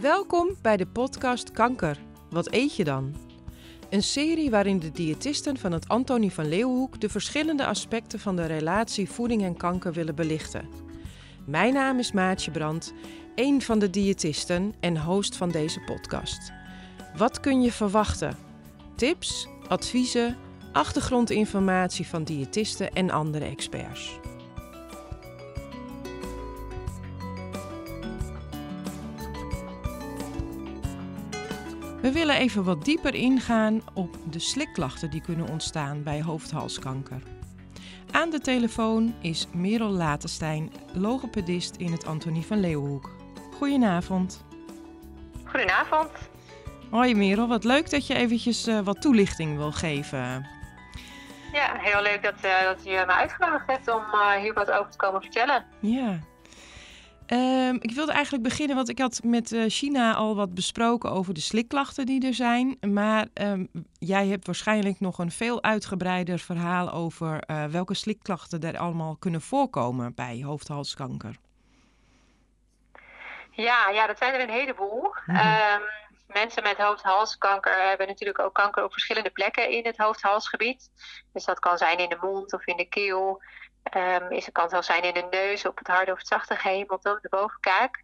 Welkom bij de podcast Kanker. Wat eet je dan? Een serie waarin de diëtisten van het Antonie van Leeuwenhoek de verschillende aspecten van de relatie voeding en kanker willen belichten. Mijn naam is Maatje Brand, een van de diëtisten en host van deze podcast. Wat kun je verwachten? Tips, adviezen, achtergrondinformatie van diëtisten en andere experts. We willen even wat dieper ingaan op de slikklachten die kunnen ontstaan bij hoofdhalskanker. Aan de telefoon is Merel Latenstein, logopedist in het Antonie van Leeuwenhoek. Goedenavond. Goedenavond. Hoi Merel, wat leuk dat je eventjes uh, wat toelichting wil geven. Ja, heel leuk dat, uh, dat je me uitgenodigd hebt om uh, hier wat over te komen vertellen. Ja, Um, ik wilde eigenlijk beginnen, want ik had met uh, China al wat besproken over de slikklachten die er zijn. Maar um, jij hebt waarschijnlijk nog een veel uitgebreider verhaal over uh, welke slikklachten er allemaal kunnen voorkomen bij hoofdhalskanker. Ja, ja dat zijn er een heleboel. Mm -hmm. um, mensen met hoofdhalskanker hebben natuurlijk ook kanker op verschillende plekken in het hoofdhalsgebied. Dus dat kan zijn in de mond of in de keel. Um, is, het kan zelfs zijn in de neus, op het harde of het zachte gehemelte, op de bovenkaak.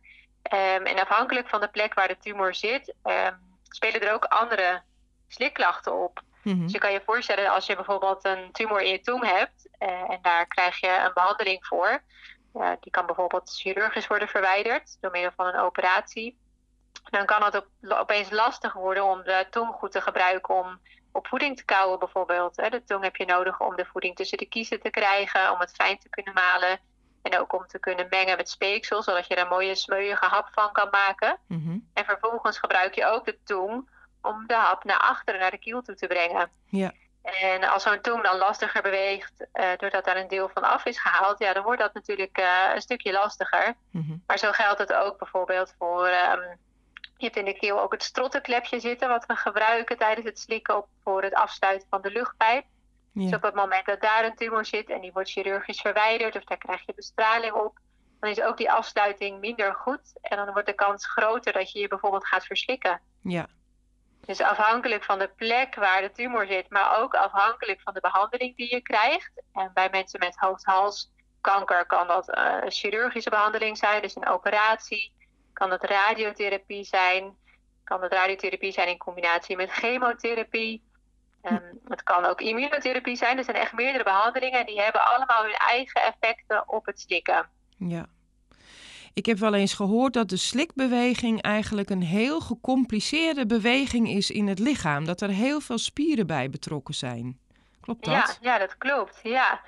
Um, en afhankelijk van de plek waar de tumor zit, um, spelen er ook andere slikklachten op. Mm-hmm. Dus je kan je voorstellen als je bijvoorbeeld een tumor in je tong hebt uh, en daar krijg je een behandeling voor. Uh, die kan bijvoorbeeld chirurgisch worden verwijderd door middel van een operatie. Dan kan het op, opeens lastig worden om de tong goed te gebruiken om op voeding te kauwen bijvoorbeeld. De tong heb je nodig om de voeding tussen de kiezen te krijgen, om het fijn te kunnen malen. En ook om te kunnen mengen met speeksel, zodat je er een mooie smeuïge hap van kan maken. Mm-hmm. En vervolgens gebruik je ook de tong om de hap naar achteren, naar de kiel toe te brengen. Ja. En als zo'n tong dan lastiger beweegt, uh, doordat daar een deel van af is gehaald, ja, dan wordt dat natuurlijk uh, een stukje lastiger. Mm-hmm. Maar zo geldt het ook bijvoorbeeld voor um, je hebt in de keel ook het strottenklepje zitten, wat we gebruiken tijdens het slikken op, voor het afsluiten van de luchtpijp. Ja. Dus op het moment dat daar een tumor zit en die wordt chirurgisch verwijderd of daar krijg je bestraling op, dan is ook die afsluiting minder goed. En dan wordt de kans groter dat je je bijvoorbeeld gaat verslikken. Ja. Dus afhankelijk van de plek waar de tumor zit, maar ook afhankelijk van de behandeling die je krijgt. En bij mensen met hoofd-halskanker kan dat uh, een chirurgische behandeling zijn, dus een operatie. Kan het radiotherapie zijn? Kan het radiotherapie zijn in combinatie met chemotherapie? Um, het kan ook immunotherapie zijn. Er zijn echt meerdere behandelingen en die hebben allemaal hun eigen effecten op het slikken. Ja. Ik heb wel eens gehoord dat de slikbeweging eigenlijk een heel gecompliceerde beweging is in het lichaam. Dat er heel veel spieren bij betrokken zijn. Klopt dat? Ja, ja dat klopt. Ja.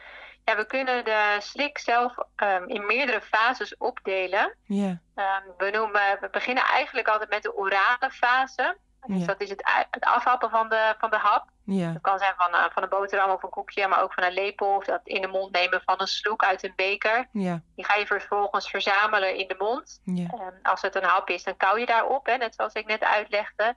Ja, we kunnen de slik zelf um, in meerdere fases opdelen. Yeah. Um, we, noemen, we beginnen eigenlijk altijd met de orale fase. Dus yeah. dat is het, het, afhappen van de, van de hap. Yeah. Dat kan zijn van, uh, van een boterham of een koekje, maar ook van een lepel. Of dat in de mond nemen van een sloek uit een beker. Die ga je vervolgens verzamelen in de mond. Um, als het een hap is, dan kauw je daarop, hè, net zoals ik net uitlegde.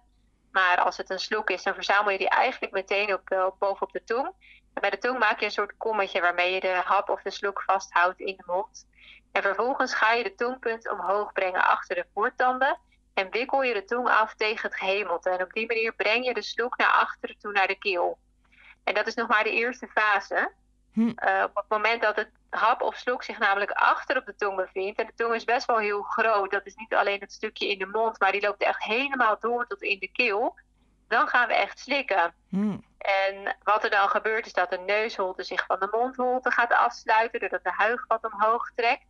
Maar als het een sloek is, dan verzamel je die eigenlijk meteen op, uh, bovenop de tong. Bij de tong maak je een soort kommetje waarmee je de hap of de sloek vasthoudt in de mond. En vervolgens ga je de tongpunt omhoog brengen achter de voortanden. En wikkel je de tong af tegen het gehemelte. En op die manier breng je de sloek naar achteren toe naar de keel. En dat is nog maar de eerste fase. Hm. Uh, op het moment dat het hap of slok zich namelijk achter op de tong bevindt. En de tong is best wel heel groot. Dat is niet alleen het stukje in de mond, maar die loopt echt helemaal door tot in de keel. Dan gaan we echt slikken. Hmm. En wat er dan gebeurt is dat de neusholte zich van de mondholte gaat afsluiten. Doordat de huig wat omhoog trekt.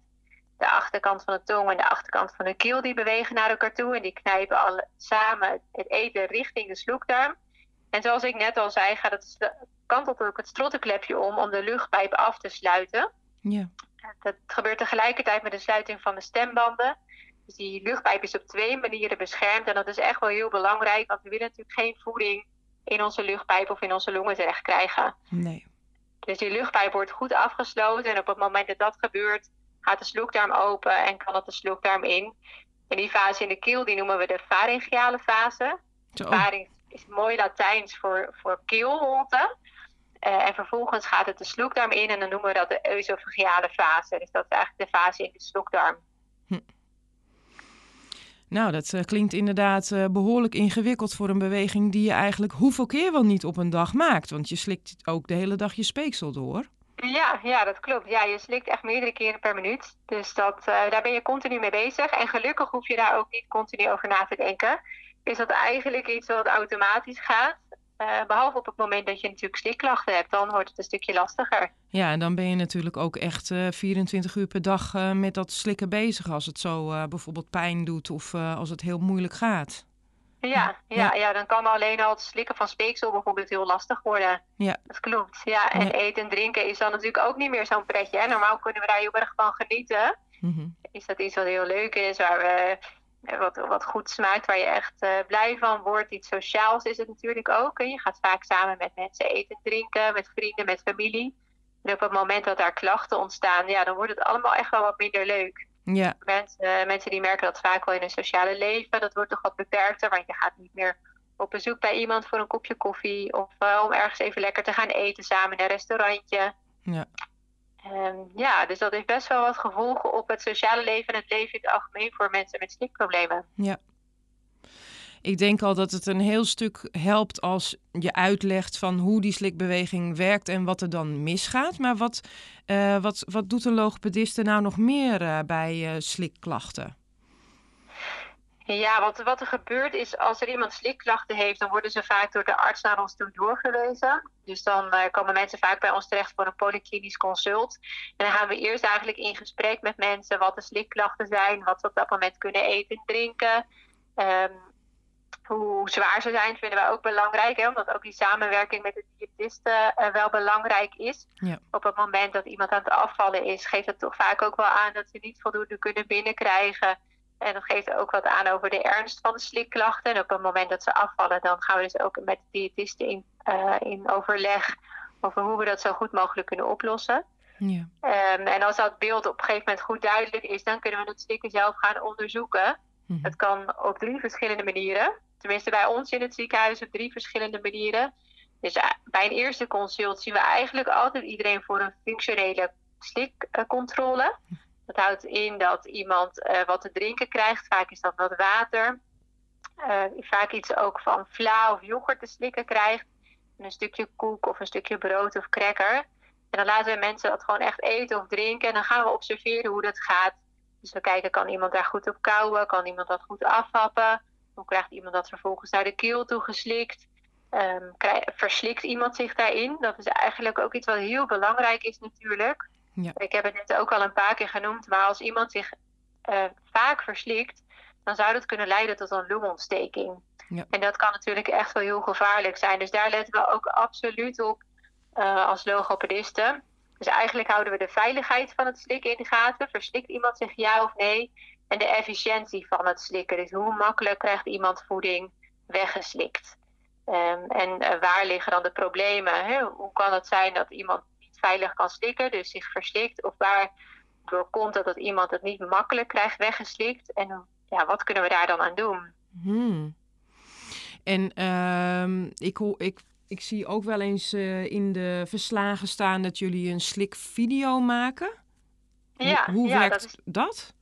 De achterkant van de tong en de achterkant van de keel die bewegen naar elkaar toe. En die knijpen alle samen het eten richting de slokdarm. En zoals ik net al zei, gaat het kantelt ook het strottenklepje om om de luchtpijp af te sluiten. Ja. Dat gebeurt tegelijkertijd met de sluiting van de stembanden. Dus die luchtpijp is op twee manieren beschermd. En dat is echt wel heel belangrijk, want we willen natuurlijk geen voeding in onze luchtpijp of in onze longen terecht krijgen. Nee. Dus die luchtpijp wordt goed afgesloten. En op het moment dat dat gebeurt, gaat de slokdarm open en kan het de slokdarm in. En die fase in de keel, die noemen we de pharyngeale fase. Pharynx is mooi Latijns voor, voor keelholte. Uh, en vervolgens gaat het de slokdarm in en dan noemen we dat de oesophageale fase. Dus dat is eigenlijk de fase in de slokdarm. Nou, dat uh, klinkt inderdaad uh, behoorlijk ingewikkeld voor een beweging die je eigenlijk hoeveel keer wel niet op een dag maakt. Want je slikt ook de hele dag je speeksel door. Ja, ja, dat klopt. Ja, je slikt echt meerdere keren per minuut. Dus dat, uh, daar ben je continu mee bezig. En gelukkig hoef je daar ook niet continu over na te denken. Is dat eigenlijk iets wat automatisch gaat. Uh, behalve op het moment dat je natuurlijk slikklachten hebt, dan wordt het een stukje lastiger. Ja, en dan ben je natuurlijk ook echt uh, 24 uur per dag uh, met dat slikken bezig als het zo bijvoorbeeld pijn doet of als het heel moeilijk gaat. Ja, ja, ja, dan kan alleen al het slikken van speeksel bijvoorbeeld heel lastig worden. Ja. Dat klopt. Ja, en ja. eten en drinken is dan natuurlijk ook niet meer zo'n pretje. Hè? Normaal kunnen we daar heel erg van genieten. Mm -hmm. Is dat iets wat heel leuk is, waar we wat, wat goed smaakt, waar je echt uh, blij van wordt. Iets sociaals is het natuurlijk ook. Je gaat vaak samen met mensen eten en drinken, met vrienden, met familie. En op het moment dat daar klachten ontstaan, ja, dan wordt het allemaal echt wel wat minder leuk. Ja. Mensen, uh, mensen die merken dat vaak wel in hun sociale leven. Dat wordt toch wat beperkter, want je gaat niet meer op bezoek bij iemand voor een kopje koffie. Of uh, om ergens even lekker te gaan eten samen in een restaurantje. Ja. Um, ja, dus dat heeft best wel wat gevolgen op het sociale leven en het leven in het algemeen voor mensen met slikproblemen. Ja. Ik denk al dat het een heel stuk helpt als je uitlegt van hoe die slikbeweging werkt en wat er dan misgaat. Maar wat, uh, wat, wat doet een logopediste nou nog meer uh, bij uh, slikklachten? Ja, wat, wat er gebeurt is als er iemand slikklachten heeft, dan worden ze vaak door de arts naar ons toe doorgewezen. Dus dan uh, komen mensen vaak bij ons terecht voor een polyklinisch consult. En dan gaan we eerst eigenlijk in gesprek met mensen wat de slikklachten zijn, wat ze op dat moment kunnen eten en drinken. Um, hoe zwaar ze zijn vinden wij ook belangrijk, hè, omdat ook die samenwerking met de diëtisten uh, wel belangrijk is. Ja. Op het moment dat iemand aan het afvallen is, geeft het toch vaak ook wel aan dat ze niet voldoende kunnen binnenkrijgen. En dat geeft ook wat aan over de ernst van de slikklachten. En op het moment dat ze afvallen, dan gaan we dus ook met de diëtisten in, uh, in overleg over hoe we dat zo goed mogelijk kunnen oplossen. Ja. Um, en als dat beeld op een gegeven moment goed duidelijk is, dan kunnen we het slikken zelf gaan onderzoeken. Mhm. Het kan op drie verschillende manieren. Tenminste, bij ons in het ziekenhuis op drie verschillende manieren. Dus uh, bij een eerste consult zien we eigenlijk altijd iedereen voor een functionele slikcontrole. Dat houdt in dat iemand uh, wat te drinken krijgt. Vaak is dat wat water. Uh, vaak iets ook van vla of yoghurt te slikken krijgt. En een stukje koek of een stukje brood of cracker. En dan laten we mensen dat gewoon echt eten of drinken. En dan gaan we observeren hoe dat gaat. Dus we kijken, kan iemand daar goed op kauwen? Kan iemand dat goed afhappen? Hoe krijgt iemand dat vervolgens naar de keel toe geslikt? Krijg, verslikt iemand zich daarin? Dat is eigenlijk ook iets wat heel belangrijk is natuurlijk. Ja. Ik heb het net ook al een paar keer genoemd, maar als iemand zich uh, vaak verslikt, dan zou dat kunnen leiden tot een longontsteking. Ja. En dat kan natuurlijk echt wel heel gevaarlijk zijn. Dus daar letten we ook absoluut op uh, als logopedisten. Dus eigenlijk houden we de veiligheid van het slikken in de gaten. Verslikt iemand zich ja of nee? En de efficiëntie van het slikken. Dus hoe makkelijk krijgt iemand voeding weggeslikt? Um, en uh, waar liggen dan de problemen? Hè? Hoe kan het zijn dat iemand veilig kan slikken, dus zich verslikt? Of waardoor komt het dat iemand het niet makkelijk krijgt weggeslikt? En ja, wat kunnen we daar dan aan doen? Hmm. En uh, ik, ik, ik zie ook wel eens uh, in de verslagen staan dat jullie een slikvideo maken. Ja, hoe, hoe ja, werkt dat, is, dat?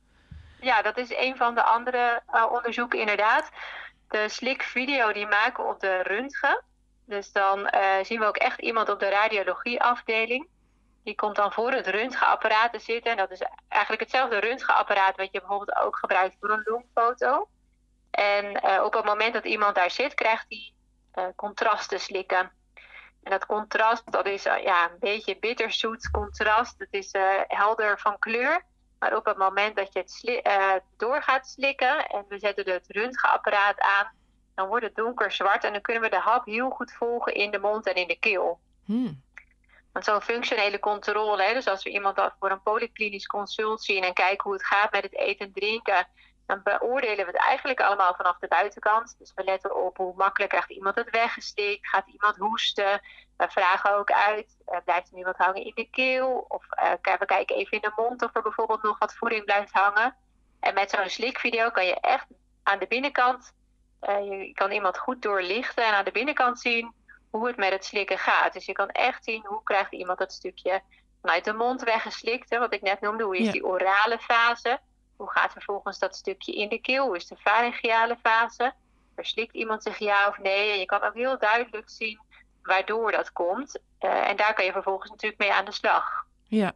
Ja, dat is een van de andere uh, onderzoeken inderdaad. De slikvideo die maken we op de röntgen. Dus dan uh, zien we ook echt iemand op de radiologieafdeling. Die komt dan voor het röntgenapparaat te zitten. En dat is eigenlijk hetzelfde röntgenapparaat wat je bijvoorbeeld ook gebruikt voor een longfoto. En uh, op het moment dat iemand daar zit, krijgt hij uh, contrast te slikken. En dat contrast, dat is ja, een beetje bitterzoet contrast. Het is helder van kleur. Maar op het moment dat je het door gaat slikken en we zetten het röntgenapparaat aan, dan wordt het donker zwart en dan kunnen we de hap heel goed volgen in de mond en in de keel. Hmm. Want zo'n functionele controle, hè, dus als we iemand voor een polyklinisch consult zien en kijken hoe het gaat met het eten en drinken, dan beoordelen we het eigenlijk allemaal vanaf de buitenkant. Dus we letten op hoe makkelijk krijgt iemand het weggestikt, gaat iemand hoesten. We vragen ook uit, uh, blijft er nu wat hangen in de keel? Of uh, we kijken even in de mond of er bijvoorbeeld nog wat voeding blijft hangen. En met zo'n slikvideo kan je echt aan de binnenkant uh, je kan iemand goed doorlichten en aan de binnenkant zien hoe het met het slikken gaat. Dus je kan echt zien hoe krijgt iemand dat stukje vanuit de mond weggeslikt. Hè, wat ik net noemde, hoe is Ja. die orale fase. Hoe gaat vervolgens dat stukje in de keel? Hoe is de pharyngeale fase? Verslikt iemand zich ja of nee? En je kan ook heel duidelijk zien waardoor dat komt. Uh, en daar kan je vervolgens natuurlijk mee aan de slag. Ja.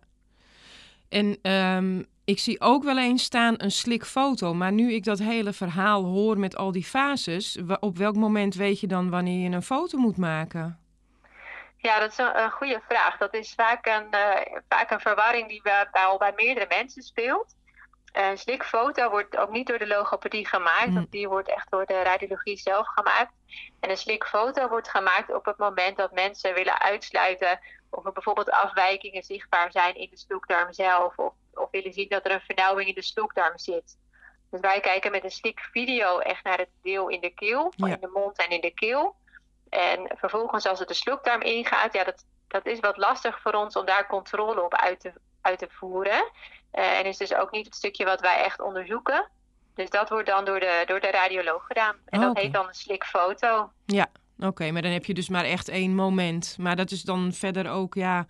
En um, ik zie ook wel eens staan een slik foto. Maar nu ik dat hele verhaal hoor met al die fases, op welk moment weet je dan wanneer je een foto moet maken? Ja, dat is een, goede vraag. Dat is vaak een, uh, vaak een verwarring die bij, al bij meerdere mensen speelt. Een slikfoto wordt ook niet door de logopedie gemaakt, mm. die wordt echt door de radiologie zelf gemaakt. En een slikfoto wordt gemaakt op het moment dat mensen willen uitsluiten of er bijvoorbeeld afwijkingen zichtbaar zijn in de slokdarm zelf, of, of willen zien dat er een vernauwing in de slokdarm zit. Dus wij kijken met een slikvideo echt naar het deel in de keel, in de mond en in de keel. En vervolgens als het de slokdarm ingaat, ja, dat, dat is wat lastig voor ons om daar controle op uit te, uit te voeren. Uh, en is dus ook niet het stukje wat wij echt onderzoeken. Dus dat wordt dan door de, door de radioloog gedaan. En dat heet dan een slikfoto. Ja, oké. maar dan heb je dus maar echt één moment. Maar dat is dan verder ook, ja,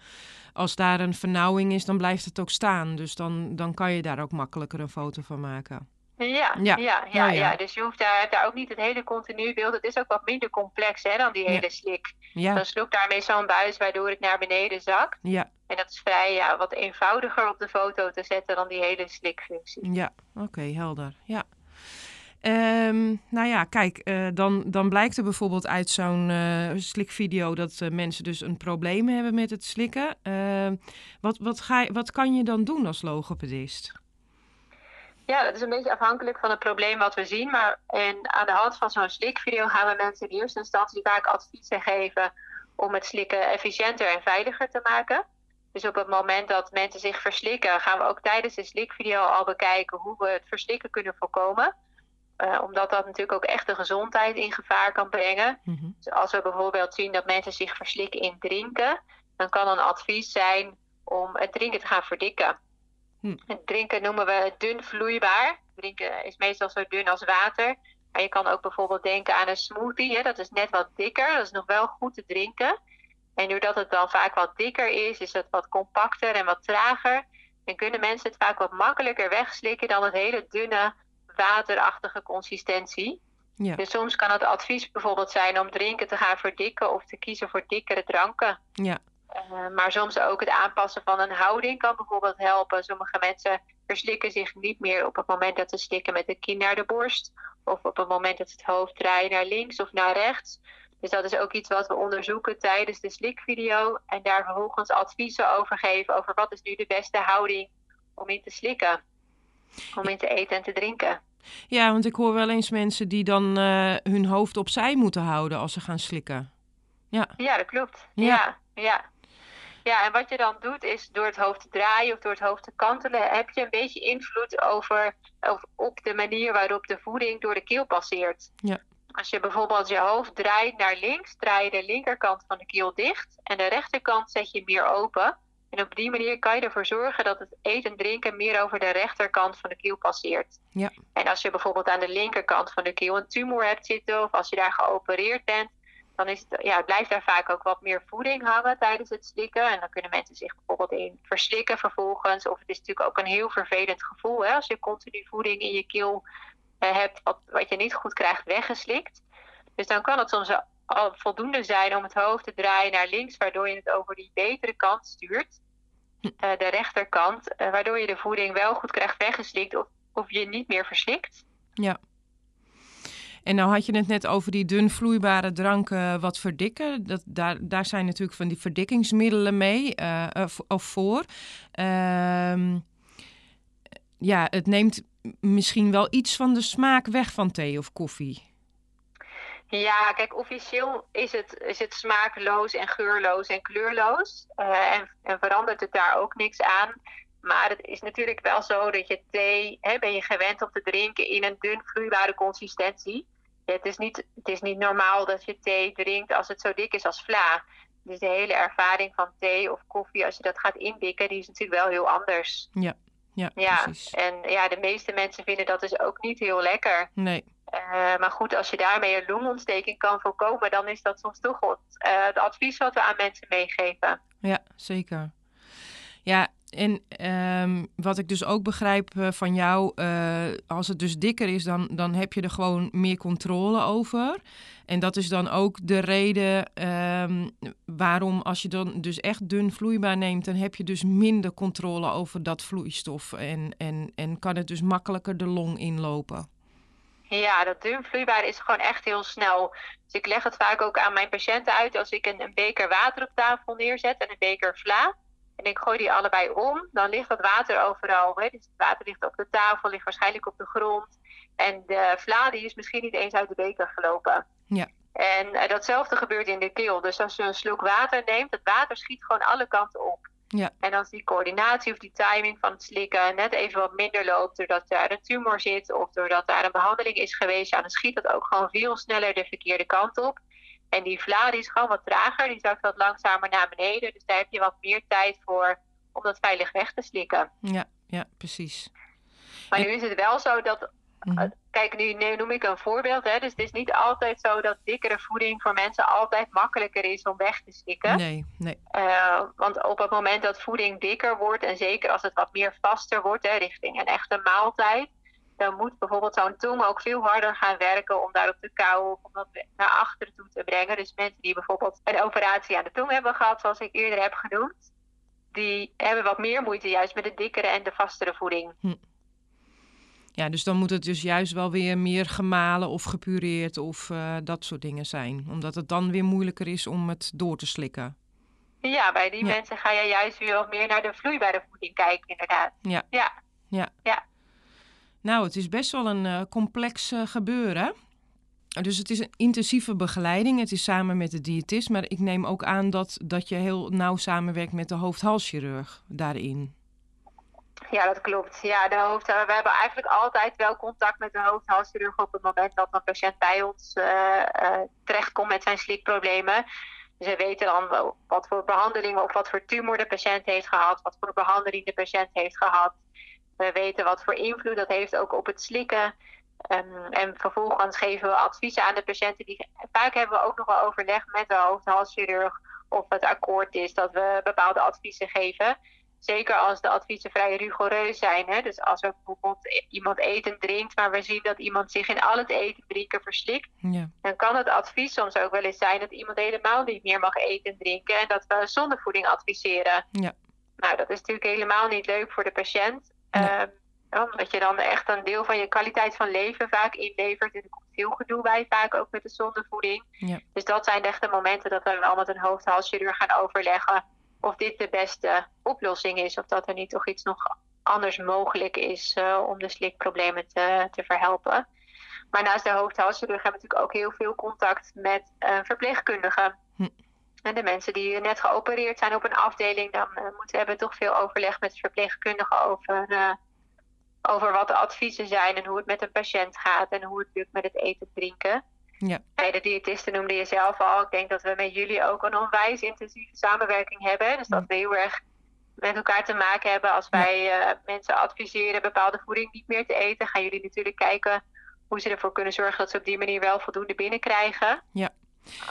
als daar een vernauwing is, dan blijft het ook staan. Dus dan, dan kan je daar ook makkelijker een foto van maken. Ja, ja, ja, ja, ja. Dus je hoeft daar, daar ook niet het hele continu beeld. Het is ook wat minder complex hè, dan die hele slik. Ja. Dan sloeg daarmee zo'n buis waardoor het naar beneden zakt. Ja. En dat is vrij ja, wat eenvoudiger op de foto te zetten dan die hele slikfunctie. Ja, oké, helder. Ja. Um, nou ja, kijk, uh, dan, dan blijkt er bijvoorbeeld uit zo'n uh, slikvideo dat uh, mensen dus een probleem hebben met het slikken. Ehm, wat, wat, ga wat kan je dan doen als logopedist? Ja, dat is een beetje afhankelijk van het probleem wat we zien. Maar en aan de hand van zo'n slikvideo gaan we mensen in eerste instantie vaak adviezen geven om het slikken efficiënter en veiliger te maken. Dus op het moment dat mensen zich verslikken, gaan we ook tijdens de slikvideo al bekijken hoe we het verslikken kunnen voorkomen. Uh, omdat dat natuurlijk ook echt de gezondheid in gevaar kan brengen. Mhm. Dus als we bijvoorbeeld zien dat mensen zich verslikken in drinken, dan kan een advies zijn om het drinken te gaan verdikken. Hm. Het drinken noemen we dun vloeibaar. Drinken is meestal zo dun als water. Maar je kan ook bijvoorbeeld denken aan een smoothie. Hè? Dat is net wat dikker. Dat is nog wel goed te drinken. En doordat het dan vaak wat dikker is, is het wat compacter en wat trager. En kunnen mensen het vaak wat makkelijker wegslikken dan het hele dunne, waterachtige consistentie. Ja. Dus soms kan het advies bijvoorbeeld zijn om drinken te gaan verdikken of te kiezen voor dikkere dranken. Ja. Uh, maar soms ook het aanpassen van een houding kan bijvoorbeeld helpen. Sommige mensen verslikken zich niet meer op het moment dat ze slikken met de kin naar de borst. Of op het moment dat ze het hoofd draaien naar links of naar rechts. Dus dat is ook iets wat we onderzoeken tijdens de slikvideo. En daar vervolgens adviezen over geven over wat is nu de beste houding om in te slikken. Om in te eten en te drinken. Ja, want ik hoor wel eens mensen die dan uh, hun hoofd opzij moeten houden als ze gaan slikken. Ja, ja dat klopt. Ja. ja, ja. Ja, en wat je dan doet is door het hoofd te draaien of door het hoofd te kantelen, heb je een beetje invloed over, over op de manier waarop de voeding door de keel passeert. Ja. Als je bijvoorbeeld je hoofd draait naar links, draai je de linkerkant van de keel dicht en de rechterkant zet je meer open. En op die manier kan je ervoor zorgen dat het eten en drinken meer over de rechterkant van de keel passeert. Ja. En als je bijvoorbeeld aan de linkerkant van de keel een tumor hebt zitten of als je daar geopereerd bent, dan is het, ja, blijft daar vaak ook wat meer voeding hangen tijdens het slikken. En dan kunnen mensen zich bijvoorbeeld in verslikken vervolgens. Of het is natuurlijk ook een heel vervelend gevoel hè, als je continu voeding in je keel uh, hebt wat, wat je niet goed krijgt weggeslikt. Dus dan kan het soms al voldoende zijn om het hoofd te draaien naar links, waardoor je het over die betere kant stuurt. Uh, de rechterkant, uh, waardoor je de voeding wel goed krijgt weggeslikt of, of je niet meer verslikt. Ja. En nou had je het net over die dun vloeibare dranken wat verdikken. Dat, daar, daar zijn natuurlijk van die verdikkingsmiddelen mee uh, of, voor. Uh, ja, het neemt misschien wel iets van de smaak weg van thee of koffie. Ja, kijk, officieel is het, is het smaakloos en geurloos en kleurloos. Uh, en, en verandert het daar ook niks aan. Maar het is natuurlijk wel zo dat je thee, hè, ben je gewend om te drinken in een dun vloeibare consistentie. het, is niet, het is niet normaal dat je thee drinkt als het zo dik is als vla. Dus de hele ervaring van thee of koffie, als je dat gaat indikken, die is natuurlijk wel heel anders. Ja, ja, ja. precies. En ja, de meeste mensen vinden dat dus ook niet heel lekker. Nee. Uh, maar goed, als je daarmee een longontsteking kan voorkomen, dan is dat soms toch het, uh, het advies wat we aan mensen meegeven. Ja, zeker. Ja, en ehm, wat ik dus ook begrijp uh, van jou, uh, als het dus dikker is, dan, dan heb je er gewoon meer controle over. En dat is dan ook de reden um, waarom, als je dan dus echt dun vloeibaar neemt, dan heb je dus minder controle over dat vloeistof. En, en, en kan het dus makkelijker de long inlopen. Ja, dat dun vloeibaar is gewoon echt heel snel. Dus ik leg het vaak ook aan mijn patiënten uit als ik een, een beker water op tafel neerzet en een beker vla en ik gooi die allebei om, dan ligt dat water overal. Hè? Dus het water ligt op de tafel, ligt waarschijnlijk op de grond. En de vla die is misschien niet eens uit de beker gelopen. Ja. En uh, datzelfde gebeurt in de keel. Dus als je een slok water neemt, het water schiet gewoon alle kanten op. Ja. En als die coördinatie of die timing van het slikken net even wat minder loopt, doordat daar een tumor zit of doordat daar een behandeling is geweest, dan schiet dat ook gewoon veel sneller de verkeerde kant op. En die vla die is gewoon wat trager, die zakt wat langzamer naar beneden. Dus daar heb je wat meer tijd voor om dat veilig weg te slikken. Ja, ja precies. Maar nu is het wel zo dat. Mm Kijk, nu noem ik een voorbeeld. Hè, dus het is niet altijd zo dat dikkere voeding voor mensen altijd makkelijker is om weg te slikken. Nee, nee. Uh, want op het moment dat voeding dikker wordt, en zeker als het wat meer vaster wordt, hè, richting een echte maaltijd, dan moet bijvoorbeeld zo'n tong ook veel harder gaan werken om daarop te kauwen of om dat naar achteren toe te brengen. Dus mensen die bijvoorbeeld een operatie aan de tong hebben gehad, zoals ik eerder heb genoemd, die hebben wat meer moeite juist met de dikkere en de vastere voeding. Hm. Ja, dus dan moet het dus juist wel weer meer gemalen of gepureerd of uh, dat soort dingen zijn. Omdat het dan weer moeilijker is om het door te slikken. Ja, bij die ja. mensen ga je juist weer wat meer naar de vloeibare voeding kijken, inderdaad. Ja. Ja. Ja. ja. Nou, het is best wel een uh, complex uh, gebeuren. Dus het is een intensieve begeleiding. Het is samen met de diëtist. Maar ik neem ook aan dat, dat je heel nauw samenwerkt met de hoofdhalschirurg daarin. Ja, dat klopt. Ja, de hoofd, we hebben eigenlijk altijd wel contact met de hoofdhalschirurg op het moment dat een patiënt bij ons uh, uh, terechtkomt met zijn slikproblemen. Dus we weten dan wat voor behandelingen of wat voor tumor de patiënt heeft gehad, wat voor behandeling de patiënt heeft gehad. We weten wat voor invloed dat heeft ook op het slikken. Um, en vervolgens geven we adviezen aan de patiënten. Die, vaak hebben we ook nog wel overleg met de hoofdhalschirurg of het akkoord is dat we bepaalde adviezen geven. Zeker als de adviezen vrij rigoureus zijn. Hè? Dus als er bijvoorbeeld iemand eten drinkt, maar we zien dat iemand zich in al het eten drinken verslikt. Ja. Dan kan het advies soms ook wel eens zijn dat iemand helemaal niet meer mag eten en drinken. En dat we zondevoeding adviseren. Ja. Nou, dat is natuurlijk helemaal niet leuk voor de patiënt. Ja. Um, omdat je dan echt een deel van je kwaliteit van leven vaak inlevert. En er komt veel gedoe bij, vaak ook met de zondevoeding. Ja. Dus dat zijn echt de momenten dat we al met een hoofdhalschirurg gaan overleggen of dit de beste oplossing is. Of dat er niet toch iets nog anders mogelijk is uh, om de slikproblemen te, te verhelpen. Maar naast de hoofdhalschirurg hebben we natuurlijk ook heel veel contact met uh, verpleegkundigen. Hm. En de mensen die net geopereerd zijn op een afdeling, dan uh, moeten hebben toch veel overleg met verpleegkundigen over, over wat de adviezen zijn en hoe het met een patiënt gaat en hoe het lukt met het eten en drinken. Ja. Bij de diëtisten noemde je zelf al. Ik denk dat we met jullie ook een onwijs intensieve samenwerking hebben. Dus dat we heel erg met elkaar te maken hebben. Als wij uh, mensen adviseren bepaalde voeding niet meer te eten, gaan jullie natuurlijk kijken hoe ze ervoor kunnen zorgen dat ze op die manier wel voldoende binnenkrijgen. Ja.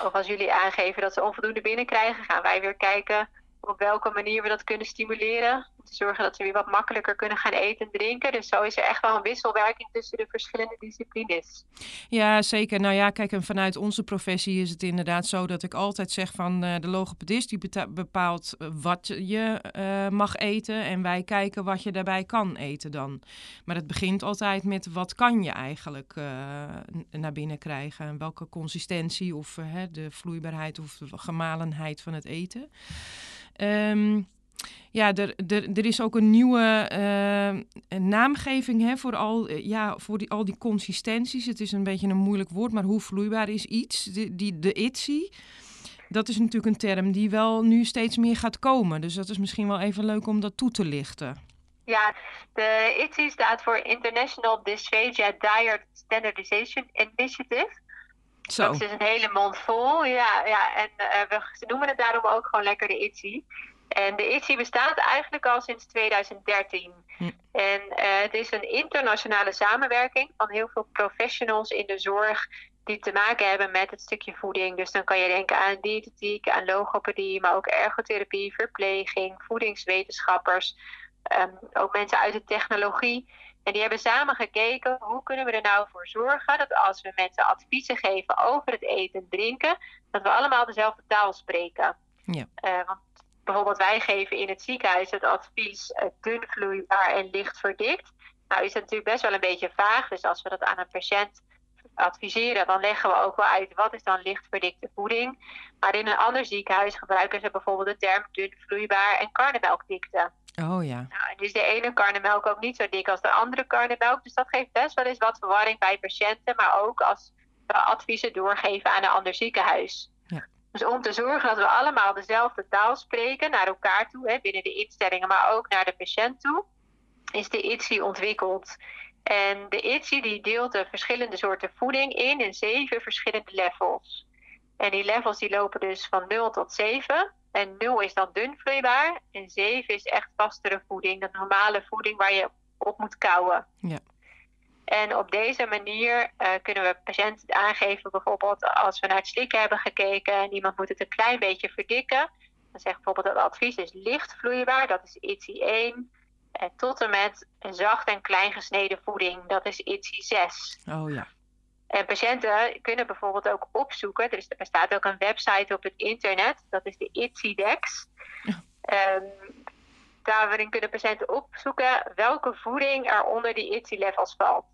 Of als jullie aangeven dat ze onvoldoende binnenkrijgen, gaan wij weer kijken op welke manier we dat kunnen stimuleren. Om te zorgen dat ze weer wat makkelijker kunnen gaan eten en drinken. Dus zo is er echt wel een wisselwerking tussen de verschillende disciplines. Ja, zeker. Nou ja, kijk, en vanuit onze professie is het inderdaad zo dat ik altijd zeg van uh, de logopedist die bepaalt wat je uh, mag eten. En wij kijken wat je daarbij kan eten dan. Maar het begint altijd met wat kan je eigenlijk naar binnen krijgen. En welke consistentie of de vloeibaarheid of de gemalenheid van het eten. Um, ja, er, er, is ook een nieuwe uh, naamgeving hè, voor, al, ja, voor die, al die consistenties. Het is een beetje een moeilijk woord, maar hoe vloeibaar is iets? Die, de ITSI, dat is natuurlijk een term die wel nu steeds meer gaat komen. Dus dat is misschien wel even leuk om dat toe te lichten. Ja, de ITSI staat voor International Dysphagia Diet Standardization Initiative. Zo. Dat is een hele mond vol. Ja, ja. en uh, we noemen het daarom ook gewoon lekker de ITSI. En de ITSI bestaat eigenlijk al sinds 2013. Hm. En uh, het is een internationale samenwerking van heel veel professionals in de zorg die te maken hebben met het stukje voeding. Dus dan kan je denken aan diëtetiek, aan logopedie, maar ook ergotherapie, verpleging, voedingswetenschappers, um, ook mensen uit de technologie. En die hebben samen gekeken hoe kunnen we er nou voor zorgen dat als we mensen adviezen geven over het eten en drinken, dat we allemaal dezelfde taal spreken. Ja. Uh, want bijvoorbeeld wij geven in het ziekenhuis het advies uh, dun vloeibaar en licht verdikt. Nou is dat natuurlijk best wel een beetje vaag. Dus als we dat aan een patiënt adviseren, dan leggen we ook wel uit wat is dan licht verdikte voeding. Maar in een ander ziekenhuis gebruiken ze bijvoorbeeld de term dun vloeibaar en karnemelkdikte. Oh ja. Nou, is de ene karnemelk ook niet zo dik als de andere karnemelk. Dus dat geeft best wel eens wat verwarring bij patiënten, maar ook als we adviezen doorgeven aan een ander ziekenhuis. Ja. Dus om te zorgen dat we allemaal dezelfde taal spreken naar elkaar toe, hè, binnen de instellingen, maar ook naar de patiënt toe, is de ITSI ontwikkeld. En de ITSI die deelt de verschillende soorten voeding in in zeven verschillende levels. En die levels die lopen dus van 0 tot 7. En 0 is dan dun vloeibaar. En 7 is echt vastere voeding. Dat normale voeding waar je op moet kouwen. Ja. En op deze manier uh, kunnen we patiënten aangeven, bijvoorbeeld als we naar het slikken hebben gekeken en iemand moet het een klein beetje verdikken. Dan zegt bijvoorbeeld het advies is licht vloeibaar, dat is ITSI 1. En tot en met zacht en klein gesneden voeding, dat is ITSI 6. Oh ja. En patiënten kunnen bijvoorbeeld ook opzoeken. Er, is, er bestaat ook een website op het internet, dat is de ITSI-DEX. Um, daarin kunnen patiënten opzoeken welke voeding er onder die ITSI-levels valt.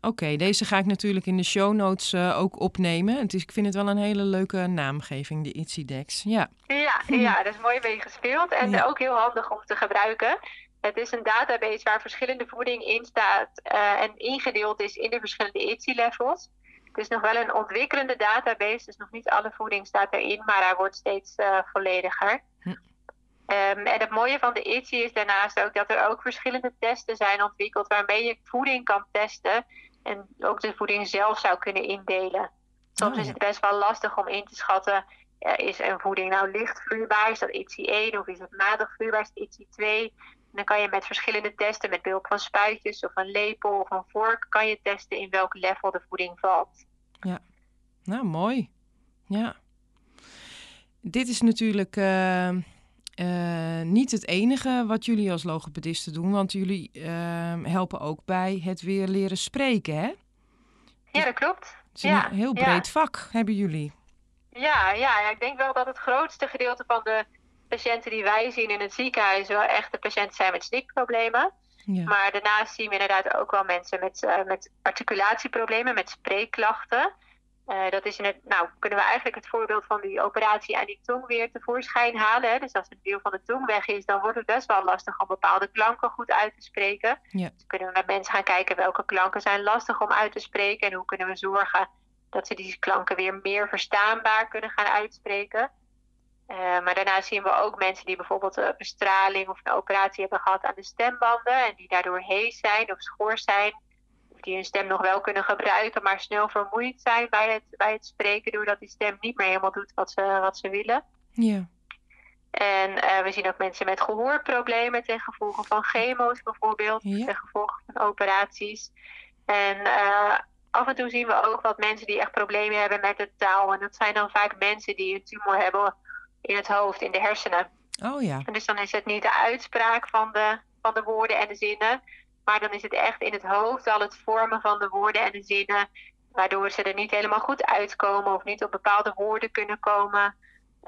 Oké, deze ga ik natuurlijk in de show notes uh, ook opnemen. Het is, ik vind het wel een hele leuke naamgeving, de ITSI-DEX. Ja. Ja, ja, dat is mooi mee gespeeld en ook heel handig om te gebruiken. Het is een database waar verschillende voeding in staat uh, en ingedeeld is in de verschillende ITSI-levels. Het is nog wel een ontwikkelende database, dus nog niet alle voeding staat erin, maar hij wordt steeds uh, vollediger. Hm. Um, en het mooie van de ITSI is daarnaast ook dat er ook verschillende testen zijn ontwikkeld waarmee je voeding kan testen en ook de voeding zelf zou kunnen indelen. Soms oh, is het best wel lastig om in te schatten, uh, is een voeding nou licht vloeibaar, is dat ITSI 1 of is het matig vloeibaar, is het ITSI 2? Dan kan je met verschillende testen, met behulp van spuitjes of een lepel of een vork, kan je testen in welk level de voeding valt. Ja, nou mooi. Ja. Dit is natuurlijk uh, uh, niet het enige wat jullie als logopedisten doen, want jullie uh, helpen ook bij het weer leren spreken, hè? Ja, dat klopt. Het is ja, een heel breed ja. vak, hebben jullie. Ja, ja, ja, ik denk wel dat het grootste gedeelte van de patiënten die wij zien in het ziekenhuis wel echt de patiënten zijn met snikproblemen. Ja. Maar daarnaast zien we inderdaad ook wel mensen met, uh, met articulatieproblemen, met spreekklachten. Uh, dat is in het, nou, kunnen we eigenlijk het voorbeeld van die operatie aan die tong weer tevoorschijn halen. Hè? Dus als een deel van de tong weg is, dan wordt het best wel lastig om bepaalde klanken goed uit te spreken. Ja. Dus kunnen we met mensen gaan kijken welke klanken zijn lastig om uit te spreken en hoe kunnen we zorgen dat ze die klanken weer meer verstaanbaar kunnen gaan uitspreken. Uh, maar daarna zien we ook mensen die bijvoorbeeld een bestraling of een operatie hebben gehad aan de stembanden en die daardoor hees zijn of schor zijn. Of die hun stem nog wel kunnen gebruiken, maar snel vermoeid zijn bij het, bij het spreken, doordat die stem niet meer helemaal doet wat ze, wat ze willen. Ja. En uh, we zien ook mensen met gehoorproblemen ten gevolge van chemo's bijvoorbeeld, ja. ten gevolge van operaties. En uh, af en toe zien we ook wat mensen die echt problemen hebben met de taal. En dat zijn dan vaak mensen die een tumor hebben in het hoofd, in de hersenen. Oh ja. En dus dan is het niet de uitspraak van de, van de woorden en de zinnen, maar dan is het echt in het hoofd al het vormen van de woorden en de zinnen, waardoor ze er niet helemaal goed uitkomen of niet op bepaalde woorden kunnen komen.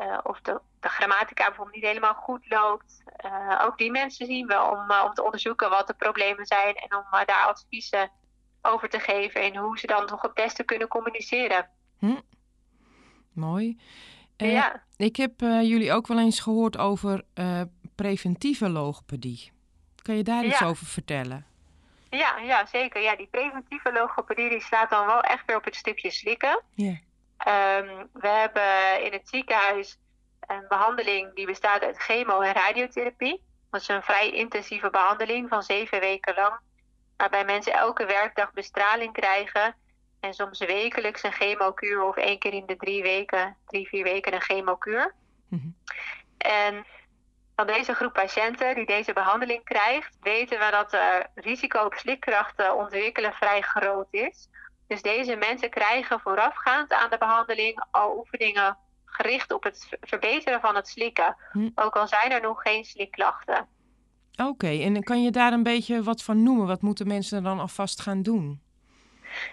Uh, of de, de, grammatica bijvoorbeeld niet helemaal goed loopt. Uh, ook die mensen zien we om, uh, om te onderzoeken wat de problemen zijn en om daar adviezen over te geven en hoe ze dan toch het beste kunnen communiceren. Hm. Mooi. Uh, ja. Ik heb uh, jullie ook wel eens gehoord over uh, preventieve logopedie. Kan je daar ja. iets over vertellen? Ja, ja, zeker. Ja, die preventieve logopedie die slaat dan wel echt weer op het stukje slikken. Ja. Um, we hebben in het ziekenhuis een behandeling die bestaat uit chemo- en radiotherapie. Dat is een vrij intensieve behandeling van zeven weken lang. Waarbij mensen elke werkdag bestraling krijgen en soms wekelijks een chemokuur of één keer in de drie weken, drie, vier weken een chemokuur. Mm-hmm. En van deze groep patiënten die deze behandeling krijgt, weten we dat het risico op slikkrachten ontwikkelen vrij groot is. Dus deze mensen krijgen voorafgaand aan de behandeling al oefeningen gericht op het verbeteren van het slikken. Hm. Ook al zijn er nog geen slikklachten. Oké, en kan je daar een beetje wat van noemen? Wat moeten mensen dan alvast gaan doen?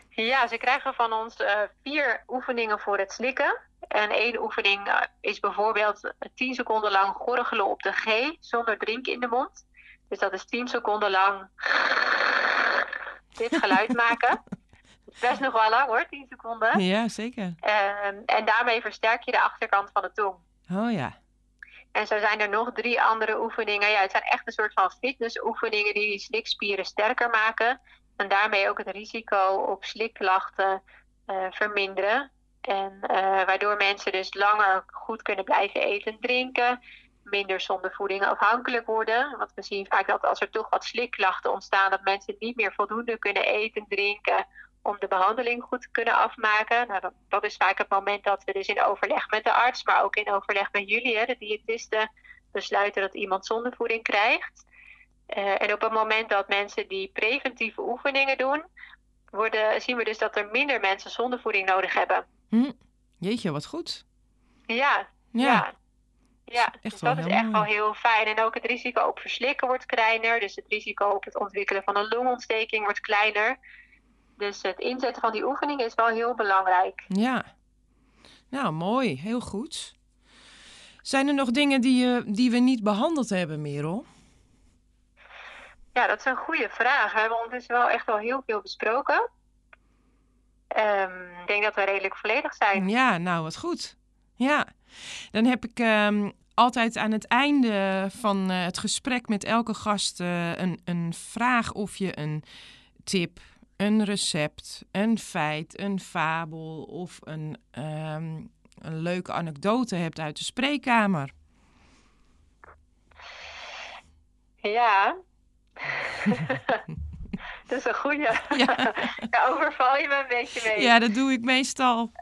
Ja, ze krijgen van ons eh, vier oefeningen voor het slikken. En één oefening eh, is bijvoorbeeld 10 seconden lang gorgelen op de G zonder drinken in de mond. Dus dat is 10 seconden lang dit geluid maken. Best nog wel lang hoor, 10 seconden. Ja, zeker. Ehm, en daarmee versterk je de achterkant van de tong. Oh ja. En zo zijn er nog drie andere oefeningen. Ja, het zijn echt een soort van fitnessoefeningen die die slikspieren sterker maken. En daarmee ook het risico op slikklachten eh, verminderen. En eh, waardoor mensen dus langer goed kunnen blijven eten en drinken. Minder zonder voeding afhankelijk worden. Want we zien vaak dat als er toch wat slikklachten ontstaan, dat mensen niet meer voldoende kunnen eten en drinken om de behandeling goed te kunnen afmaken. Nou, dat, dat, is vaak het moment dat we dus in overleg met de arts, maar ook in overleg met jullie, hè, de diëtisten, besluiten dat iemand zonder voeding krijgt. Uh, en op het moment dat mensen die preventieve oefeningen doen, worden, zien we dus dat er minder mensen zonder voeding nodig hebben. Hm. Jeetje, wat goed. Ja, Ja. ja. dus dat is echt wel heel fijn. En ook het risico op verslikken wordt kleiner. Dus het risico op het ontwikkelen van een longontsteking wordt kleiner. Dus het inzetten van die oefening is wel heel belangrijk. Ja. Nou, mooi. Heel goed. Zijn er nog dingen die, je, die we niet behandeld hebben, Merel? Ja, dat is een goede vraag. We hebben ondertussen wel echt wel heel veel besproken. Ehm, ik denk dat we redelijk volledig zijn. Ja, nou, wat goed. Ja. Dan heb ik ehm, altijd aan het einde van eh, het gesprek met elke gast eh, een, een vraag of je een tip, een recept, een feit, een fabel of een, ehm, een leuke anekdote hebt uit de spreekkamer. Ja. dat is een goede. Ja. Overval je me een beetje mee. Ja, dat doe ik meestal.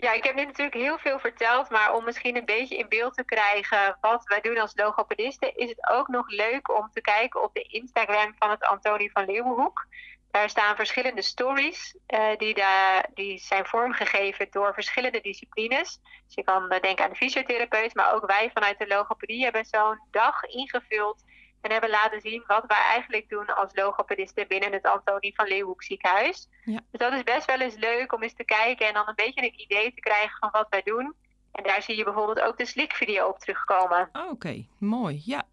Ja, ik heb nu natuurlijk heel veel verteld, maar om misschien een beetje in beeld te krijgen wat wij doen als logopedisten, is het ook nog leuk om te kijken op de Instagram van het Antonie van Leeuwenhoek. Daar staan verschillende stories eh, die, da- die zijn vormgegeven door verschillende disciplines. Dus je kan eh, denken aan de fysiotherapeut, maar ook wij vanuit de logopedie hebben zo'n dag ingevuld en hebben laten zien wat wij eigenlijk doen als logopedisten binnen het Antonie van Leeuwenhoek ziekenhuis. Ja. Dus dat is best wel eens leuk om eens te kijken en dan een beetje een idee te krijgen van wat wij doen. En daar zie je bijvoorbeeld ook de slikvideo op terugkomen. Oh, Oké, mooi. Ja.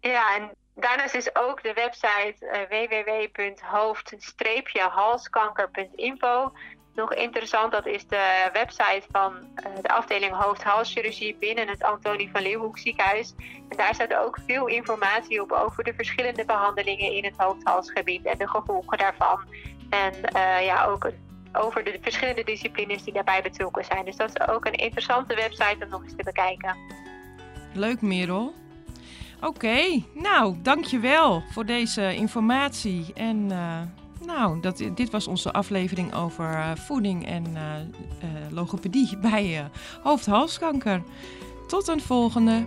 Ja, en daarnaast is ook de website eh, www.hoofd-halskanker.info nog interessant. Dat is de website van eh, de afdeling hoofd-halschirurgie binnen het Antonie van Leeuwenhoek ziekenhuis. En daar staat ook veel informatie op over de verschillende behandelingen in het hoofd-halsgebied en de gevolgen daarvan. En eh, ja, ook over de verschillende disciplines die daarbij betrokken zijn. Dus dat is ook een interessante website om nog eens te bekijken. Leuk, Merel. Oké, nou, dankjewel voor deze informatie. En eh, nou, dat, dit was onze aflevering over eh, voeding en eh, logopedie bij hoofd-halskanker. Tot een volgende.